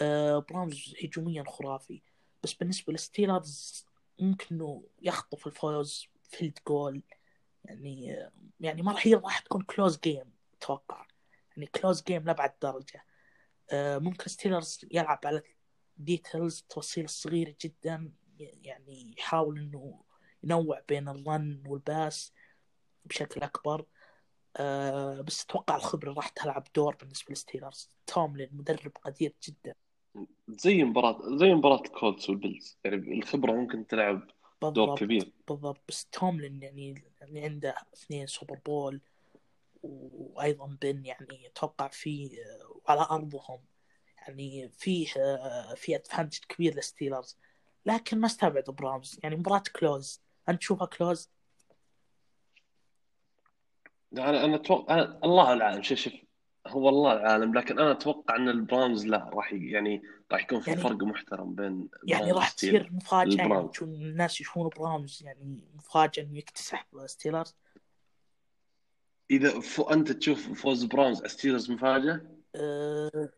آه براونز هجوميا خرافي. بس بالنسبة للستيلرز ممكن إنه يخطف الفوز field goal يعني يعني ما راح راح تكون close game أتوقع. يعني close game لأبعد درجة. ممكن ستيلرز يلعب على details التفاصيل الصغيره جدا يعني يحاول إنه ينوع بين ال run وال pass بشكل أكبر. أه بس أتوقع الخبرة راح تلعب دور بالنسبة للستيلرز توملين مدرب قدير جدا. زي مباراة زي مباراة الكولتس والبيلز. يعني الخبرة ممكن تلعب بالضبط دور كبير. بالضبط. بس توملين يعني يعني عنده اثنين Super Bowl وأيضا بن يعني أتوقع فيه على أرضهم. يعني فيه في advantage كبير للستيلرز لكن ما استبعد براونز يعني مباراة close. أنت تشوفها close؟ أنا أنا أتوقع أنا الله أعلم. شوف شوف. هو الله أعلم. لكن أنا أتوقع أن البراونز لا راح يعني راح يكون في يعني فرق محترم بين يعني راح تصير مفاجأة. يعني الناس يشوفون براونز يعني مفاجأة إنه يكتسح ستيلرز إذا ف... أنت تشوف فوز على ستيلرز مفاجأة؟ أه...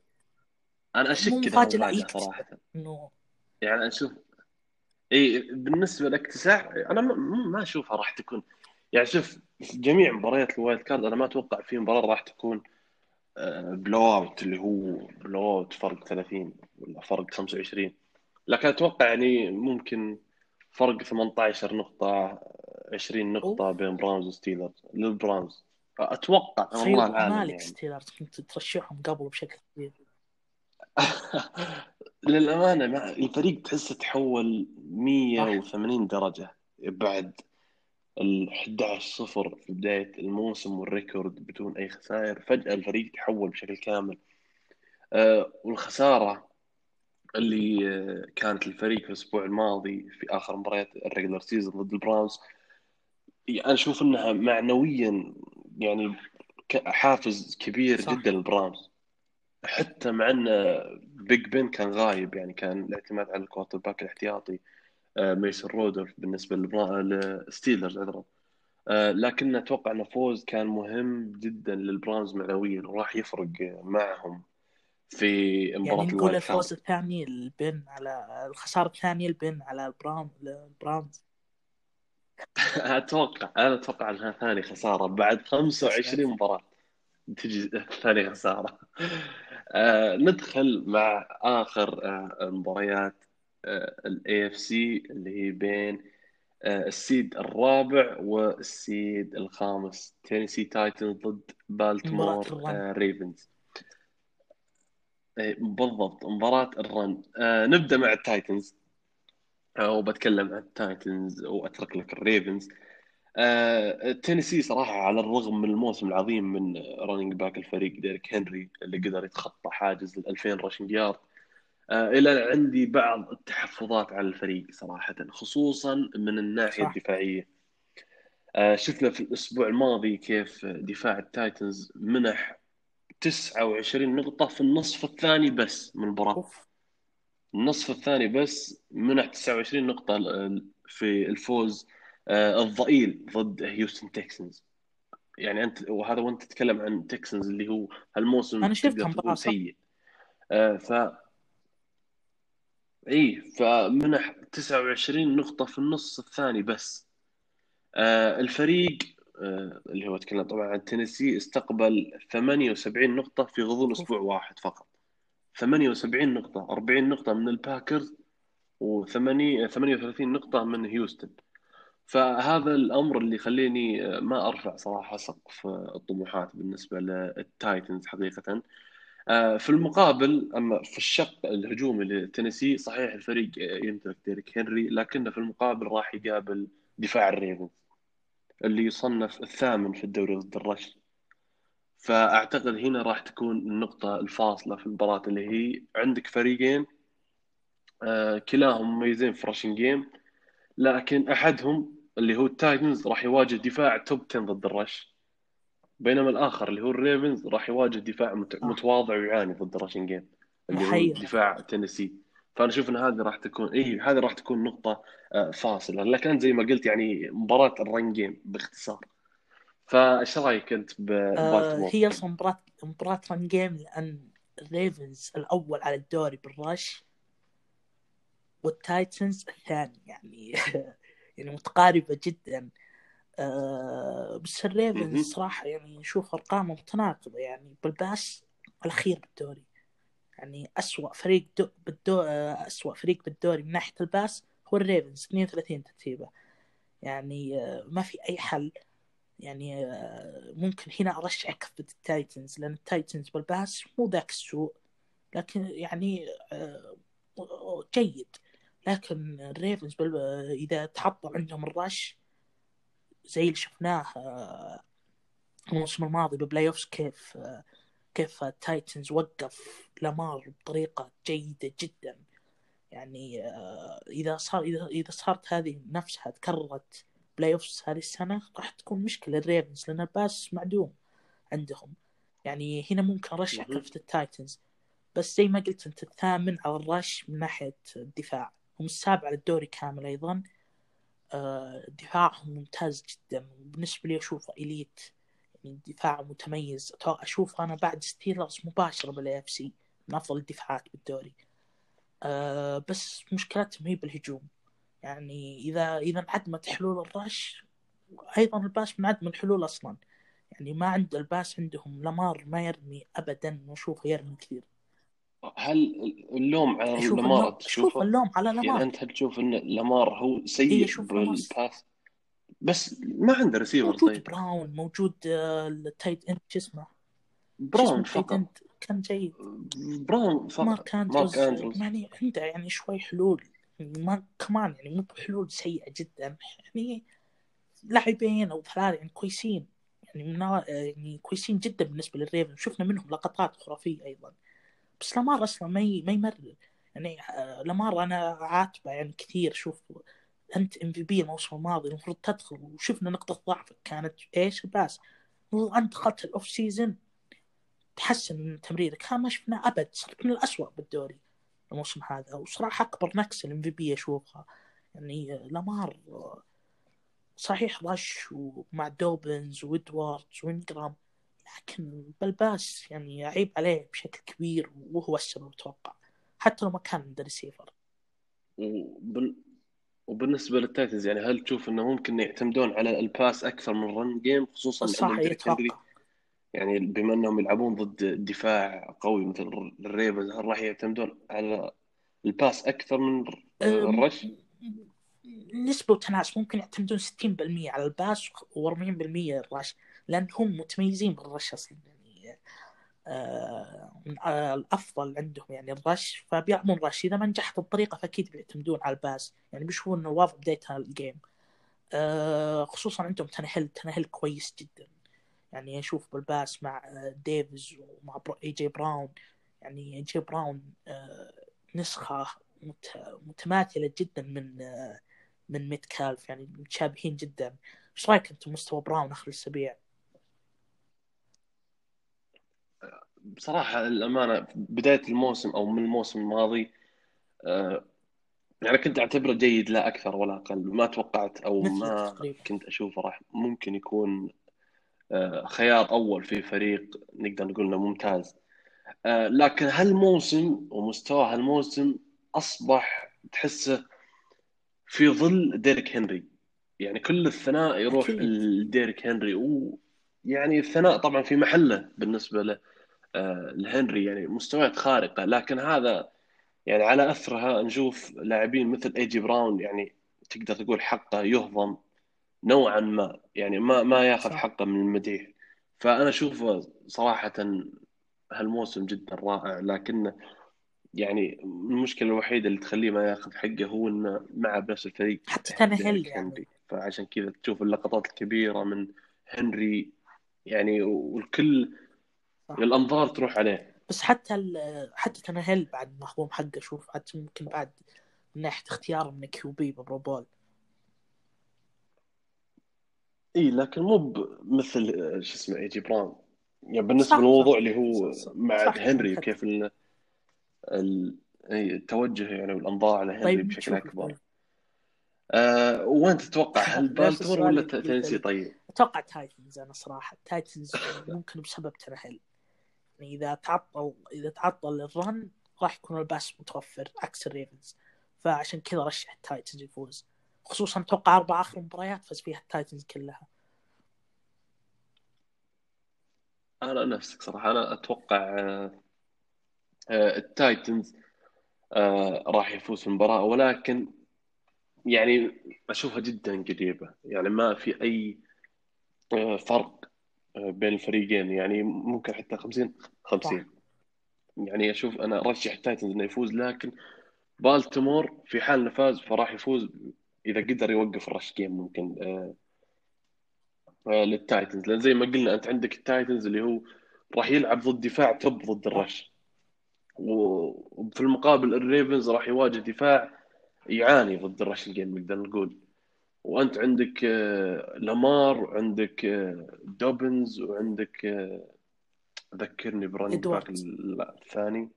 أنا أشك مفاجأة لا صراحة. إنه يعني أشوف إي بالنسبة لإكتساح أنا ما أشوفها راح تكون. يعني شوف جميع مباريات ال wild card أنا ما أتوقع في مباراة راح تكون blow آه، out اللي هو blowout فرق 30 ولا فرق 25 لكن أتوقع يعني ممكن فرق 18 نقطة 20 نقطة بين براونز وستيلرز للبراونز أتوقع والله العالم مالك يعني. ستيلرز كنت ترشحهم قبل بشكل كبير. للأمانة مع الفريق تحسه تحول 180 درجة بعد ال 11 0 في بداية الموسم وال record بدون أي خسائر. فجأة الفريق تحول بشكل كامل. أه والخسارة اللي آه، كانت الفريق في الأسبوع الماضي في آخر مباريات ال regular season ضد البراونز أنا أشوف إنها معنويا يعني حافز كبير صح. جدا للبراونز حتى مع إن Big Ben كان غايب يعني كان الاعتماد على ال quarterback الاحتياطي آه، ميسون رودولف بالنسبة للستيلرز عذرا. آه، لكن أتوقع انه فوز كان مهم جدا للبراونز معنويا وراح يفرق معهم في مباراة يعني نقول الفوز الثاني البن على الخسارة الثانية البن على البراون البراونز أتوقع أنا أتوقع إنها ثاني خسارة بعد 25 مباراة. تجي ثاني خسارة. آه ندخل مع آخر آه المباريات آه ال AFC اللي هي بين آه ال seed الرابع وال seed الخامس تينيسي تايتنز ضد بالتيمور آه ريفنز إيه، بالضبط مباراة ال run. آه نبدأ مع التايتنز آه وبتكلم عن التايتنز وأترك لك الريفنز. آه، تينيسي صراحة على الرغم من الموسم العظيم من running back الفريق ديريك هنري اللي قدر يتخطى حاجز ال 2000 rushing yard آه، إلى عندي بعض التحفظات على الفريق صراحة خصوصا من الناحية صح. الدفاعية. آه، شفنا في الأسبوع الماضي كيف دفاع التايتنز منح 29 نقطة في النصف الثاني بس من المباراة النصف الثاني بس منح 29 نقطة في الفوز آه، الضئيل ضد هيوستن تكسنز. يعني انت وهذا وأنت تتكلم عن تكسنز اللي هو هالموسم أنا شفت تقدر مباراة تقول صح؟ سيء. آه، ف إي فمنح 29 نقطة في النص الثاني بس. آه، الفريق اللي هو تكلم طبعا عن تينيسي استقبل 78 نقطة في غضون أسبوع واحد فقط. 78 نقطة 40 نقطة من الباكرز و 38 نقطة من هيوستن. فهذا الأمر اللي يخليني آه، ما أرفع صراحة سقف آه، الطموحات بالنسبة للتايتنز حقيقة. آه، في المقابل اما في الشق الهجومي لتينيسي صحيح الفريق يمتلك ديريك هنري لكنه في المقابل راح يقابل دفاع الريفنز اللي يصنف الثامن في الدوري ضد ال rush فأعتقد هنا راح تكون النقطة الفاصلة في المباراة اللي هي عندك فريقين كلاهم مميزين في rushing game لكن أحدهم اللي هو التايتنز راح يواجه دفاع top 10 ضد ال rush بينما الآخر اللي هو الريفنز راح يواجه دفاع مت- آه. متواضع ويعاني ضد ال rushing game اللي هو دفاع تينيسي. فأنا أشوف إن هذه راح تكون اي هذه راح تكون نقطة آه، فاصلة. لكن زي ما قلت يعني مباراة ال run game باختصار. فايش رأيك أنت آه ببالتمور؟ هي أصلا مباراة مباراة run game لأن الريفنز الأول على الدوري بال rush والتايتنز الثاني يعني يعني متقاربة جدا آه بس الريفنز مهم. صراحة يعني نشوف ارقامه متناقضة يعني بال pass الأخير بالدوري يعني أسوأ فريق دو بالدو آه، أسوأ فريق بالدوري من ناحية ال pass هو الريفنز 32 ترتيبة يعني آه، ما في أي حل يعني آه، ممكن هنا أرشحك ضد التايتنز لأن التايتنز بال pass مو ذاك السوء لكن يعني آه، جيد لكن الريفنز. آه، إذا تحطم عندهم ال rush زي اللي شفناه الموسم الماضي ب playoffs كيف كيف التايتنز وقف لامار بطريقة جيدة جدا يعني إذا صار إذا صارت هذه نفسها تكررت playoffs هذه السنة راح تكون مشكلة الريفنز لأن ال pass معدوم عندهم. يعني هنا ممكن مهم. كفة التايتنز. بس زي ما قلت أنت الثامن على ال rush من ناحية الدفاع. هم السابع على الدوري كامل أيضا. آه، دفاعهم ممتاز جدا. وبالنسبة لي أشوفه elite. يعني دفاع متميز. أشوف أنا بعد ستيلرز مباشرة بال AFC. من أفضل الدفاعات بالدوري. أه بس مشكلتهم هي بالهجوم. يعني إذا إذا انعدمت حلول ال rush أيضا ال pass منعدم الحلول أصلا. يعني ما عند ال pass عندهم لامار ما يرمي أبدا وأشوفه يرمي كثير. هل اللوم على لامار تشوفه؟ اللوم على يعني لامار أنت هل تشوف إن لامار هو إيه سيء لامار بال pass. بس ما عنده ريسيفر موجود طيب. براون موجود آه، ال tight end شو اسمه؟ براون فقط. كان جيد. براون فقط. مارك اندروز يعني عنده يعني شوي حلول. ما كمان يعني مو بحلول سيئة جدا يعني لاعبين أو ثلاثة يعني كويسين يعني من يعني كويسين جدا بالنسبة للريفنز. شفنا منهم لقطات خرافية أيضا. بس لامار أصلا ما. ما يمرر. يعني آه، لامار أنا عاتبه يعني كثير. شوف أنت MVP الموسم الماضي المفروض تدخل. وشفنا نقطة ضعفك كانت إيش؟ ال pass. وانت دخلت ال off-season تحسن من تمريرك. كان ما شفنا أبد. صرت من الاسوء بالدوري. الموسم هذا. وصراحة أكبر نكسة ال MVP أشوفها. يعني لامار صحيح rush ومع دوبنز وإدواردز وإنجرام لكن بال pass يعني يعيب عليه بشكل كبير وهو السبب أتوقع. حتى لو ما كان عنده ريسيفر وبال... وبالنسبة للتايتنز يعني هل تشوف إنه ممكن يعتمدون على ال pass أكثر من ال run game خصوصا صح عندهم ديريك هنري يتوقع يعني بما انهم يلعبون ضد دفاع قوي مثل الريفنز هل راح يعتمدون على ال pass أكثر من ال rush؟ نسبة وتناسب ممكن يعتمدون 60% على ال pass و40% ال rush لأن هم متميزين بال rush أصلا يعني آه من آه الأفضل عندهم يعني ال rush فبيعملون rush. إذا ما نجحت الطريقة فأكيد بيعتمدون على ال pass يعني بيشوفون إنه واضح بدايه ال game آه خصوصا عندهم تانيهيل تانيهيل كويس جدا. يعني أشوف بال pass مع ديفيز ومع اي جي براون. يعني اي جي براون آه نسخة متماثلة جدا من من ميتكالف. يعني متشابهين جدا. إيش رأيك أنت مستوى براون آخر الاسابيع؟ بصراحة الأمانة بداية الموسم أو من الموسم الماضي آه، يعني كنت أعتبره جيد لا أكثر ولا أقل. ما توقعت أو ما تقريبا. كنت أشوفه راح. ممكن يكون آه، خيار أول في فريق نقدر نقول إنه ممتاز. آه، لكن هالموسم ومستوى هالموسم أصبح تحسه في ظل ديريك هنري. يعني كل الثناء يروح لديريك هنري. ويعني الثناء طبعا في محله بالنسبة له آه، لهنري. يعني مستويات خارقة. لكن هذا يعني على أثرها نشوف لاعبين مثل A.J. براون يعني تقدر تقول حقه يهضم. نوعا ما. يعني ما ما ياخذ حقه من المديح. فأنا أشوفه صراحة هالموسم جدا رائع لكنه يعني المشكلة الوحيدة اللي تخليه ما ياخذ حقه هو إنه مع بنفس الفريق. حتى كان هيل يعني فعشان كذا تشوف اللقطات الكبيرة من هنري يعني والكل صح. الأنظار تروح عليه. بس حتى حتى تنهل بعد مهضوم حقه شوف حتى ممكن بعد من ناحية اختيار من كيو بي ببروبول إي لكن مو مثل شو اسمه ايجي براون. يعني بالنسبة للموضوع اللي هو صح مع صح هنري كيف ال... ال... التوجه يعني والانظار على هنري طيب بشكل أكبر. آه وين تتوقع؟ هل بالتمور ولا تنسي؟ طيب؟ أتوقع تايتنز أنا صراحة. تايتنز ممكن بسبب تنهل يعني إذا تعطل إذا تعطل الرن راح يكون ال pass متوفر عكس الريفنز. فعشان كذا رشح التايتنز يفوز. خصوصا أتوقع أربع آخر مباريات فاز فيها التايتنز كلها. أنا نفسك صراحة أنا أتوقع آه، آه، التايتنز آه، راح يفوز المباراة ولكن يعني أشوفها جدا قريبة. يعني ما في أي فرق بين الفريقين. يعني ممكن حتى 50 50 يعني أشوف أنا أرشح التايتنز إنه يفوز لكن بالتمور في حال إنه فاز فراح يفوز إذا قدر يوقف ال rush game ممكن آه آه للتايتنز. لأن زي ما قلنا أنت عندك التايتنز اللي هو راح يلعب ضد دفاع top ضد ال rush. وفي المقابل الريفنز راح يواجه دفاع يعاني ضد ال rush game نقدر نقول. وأنت عندك آه، لامار وعندك آه، دوبنز وعندك آه، ذكرني ب running back الثاني.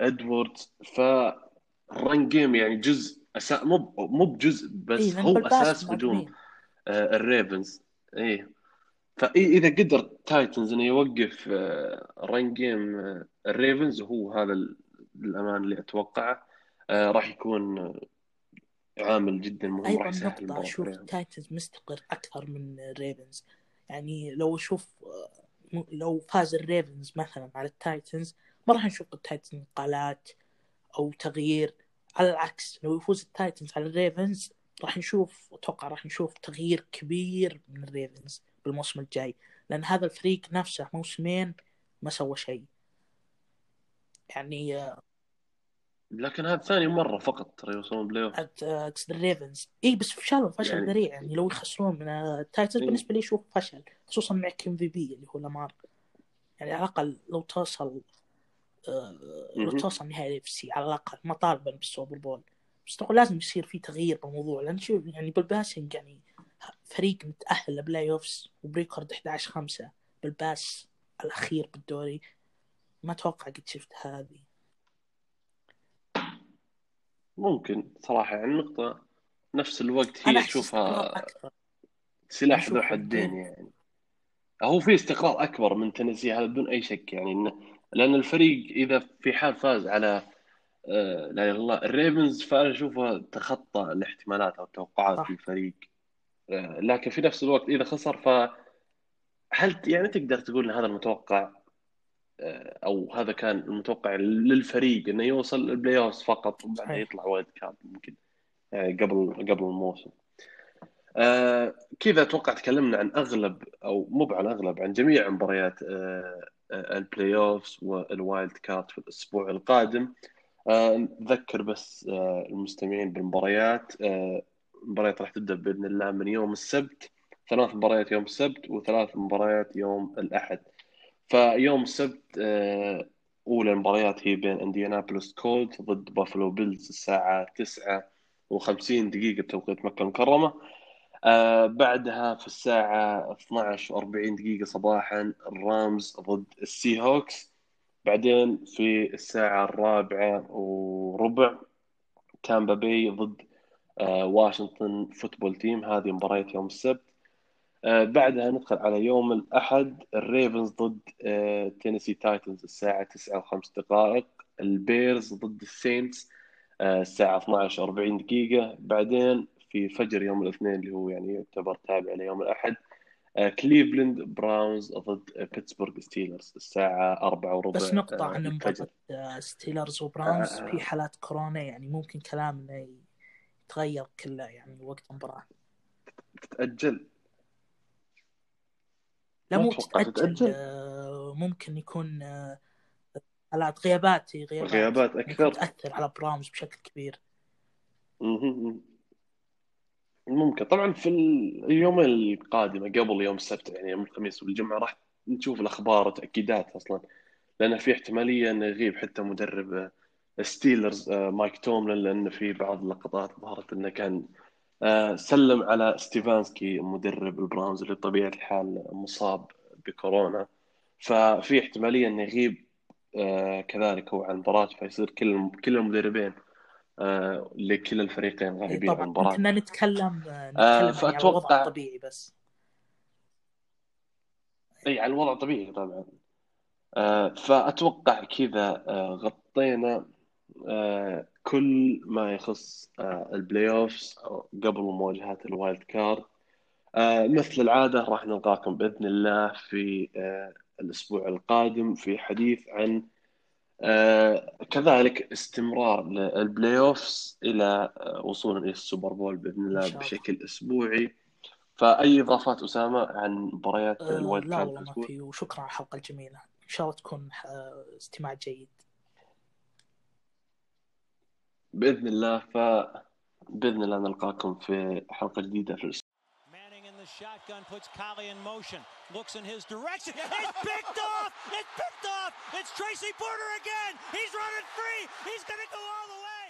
ادواردز فال run game يعني جزء أسا... مو مو بجزء بس إيه هو أساس هجوم الريفنز. اي فاذا قدر تايتنز إنه يوقف run game الريفنز وهو هذا الأمان اللي أتوقعه راح يكون عامل جدا مهم أيضا نقطة أشوف تايتنز مستقر أكثر من ريفنز يعني لو أشوف لو فاز الريفنز مثلا على التايتنز ما راح نشوف التايتنز انقلاب أو تغيير. على العكس لو يفوز التايتنز على الريفنز راح نشوف أتوقع راح نشوف تغيير كبير من الريفنز بالموسم الجاي لأن هذا الفريق نفسه موسمين ما سوى شيء. يعني لكن هذا ثاني مرة فقط ترى يوصلون playoff اقصد الريفنز. إي بس فشلوا فشل يعني... ذريع. يعني لو يخسرون من التايتنز إيه؟ بالنسبة لي أشوف فشل خصوصا مع كان MVP اللي هو لامار. يعني على الأقل لو توصل آه توصل نهائي AFC على الأقل ما طالبا بالسوبر بول. بس لازم يصير في تغيير بالموضوع لأن شوف يعني بال passing يعني فريق متأهل ل playoffs وب record 11 5 بال pass الأخير بالدوري. ما أتوقع قد شفت هذه. ممكن صراحة يعني النقطة نفس الوقت هي تشوفها سلاح ذو حدين يعني. هو في استقرار أكبر من تنسي هذا بدون أي شك يعني. إنه لأن الفريق إذا في حال فاز على آه، لا إله إلا الله الريفنز فأنا أشوفه تخطى الاحتمالات أو التوقعات في الفريق. آه، لكن في نفس الوقت إذا خسر ف هل يعني تقدر تقول إن هذا المتوقع آه، أو هذا كان المتوقع للفريق إنه يوصل ال playoff فقط وبعدين يطلع wild card ممكن قبل قبل الموسم. كذا أتوقع تكلمنا عن أغلب أو مو عن أغلب عن جميع مباريات ال playoffs وال wild card في الأسبوع القادم. آه نذكر بس آه المستمعين بالمباريات. آه المباريات راح تبدأ بإذن الله من يوم السبت. ثلاث مباريات يوم السبت وثلاث مباريات يوم الأحد. فيوم السبت آه، أولى المباريات هي بين انديانابوليس كولتس ضد بافلو بيلز الساعة 9 و50 دقيقة بتوقيت مكة المكرمة. آه بعدها في الساعة 12 و40 دقيقة صباحا الرامز ضد السي هوكس بعدين في الساعة الرابعة وربع تامبا باي ضد آه واشنطن فوتبول تيم. هذه مباريات يوم السبت. آه بعدها ندخل على يوم الأحد الريفنز ضد تينيسي تايتنز الساعة 9 و5 دقائق. البيرز ضد السينتس الساعة 12 40 دقيقة. بعدين في فجر يوم الاثنين اللي هو يعني يعتبر تابع ليوم الأحد. آه كليفلاند براونز ضد بيتسبورغ ستيلرز. الساعة 4 وربع بس نقطة آه عن مباراة ستيلرز وبراونز. آه. في حالات كورونا يعني ممكن كلامنا يتغير كله يعني وقت المباراة تتأجل؟ لا مو تتأجل تتأجل. آه، ممكن يكون آه، حالات غيابات غيابات غيابات أكثر. تأثر على براونز بشكل كبير. ممكن طبعا في اليومين القادمة قبل يوم السبت يعني يوم الخميس والجمعة راح نشوف الأخبار وتأكيدات أصلا. لأن في احتمالية إنه يغيب حتى مدرب ستيلرز مايك توملن لأن في بعض اللقطات ظهرت إنه كان آه، سلم على ستيفانسكي مدرب البراونز اللي بطبيعة الحال مصاب بكورونا. ففي احتمالية إنه يغيب آه، كذلك هو عن المباراة فيصير كل كل المدربين آه، لكل الفريقين غائبين عن طبعا المباراة كنا نتكلم آه، نتكلم آه، يعني على الوضع الطبيعي بس. إي على الوضع طبيعي طبعا. آه، فأتوقع كذا آه، غطينا آه، كل ما يخص آه، ال playoffs قبل مواجهات ال wild card. آه، مثل العادة راح نلقاكم بإذن الله في آه، الأسبوع القادم في حديث عن آه، كذلك استمرار لل playoffs إلى آه، وصولا إلى السوبر بول بإذن الله. بشكل أسبوعي فأي إضافات أسامة عن مباريات آه، الوايلد لا والله ما؟ في وشكرا على الحلقة الجميلة إن شاء الله تكون آه، استماع جيد بإذن الله فبإذن الله نلقاكم في حلقة جديدة في shotgun puts Collie in motion, looks in his direction. It's picked off! It's picked off! It's Tracy Porter again! He's running free! He's going to go all the way!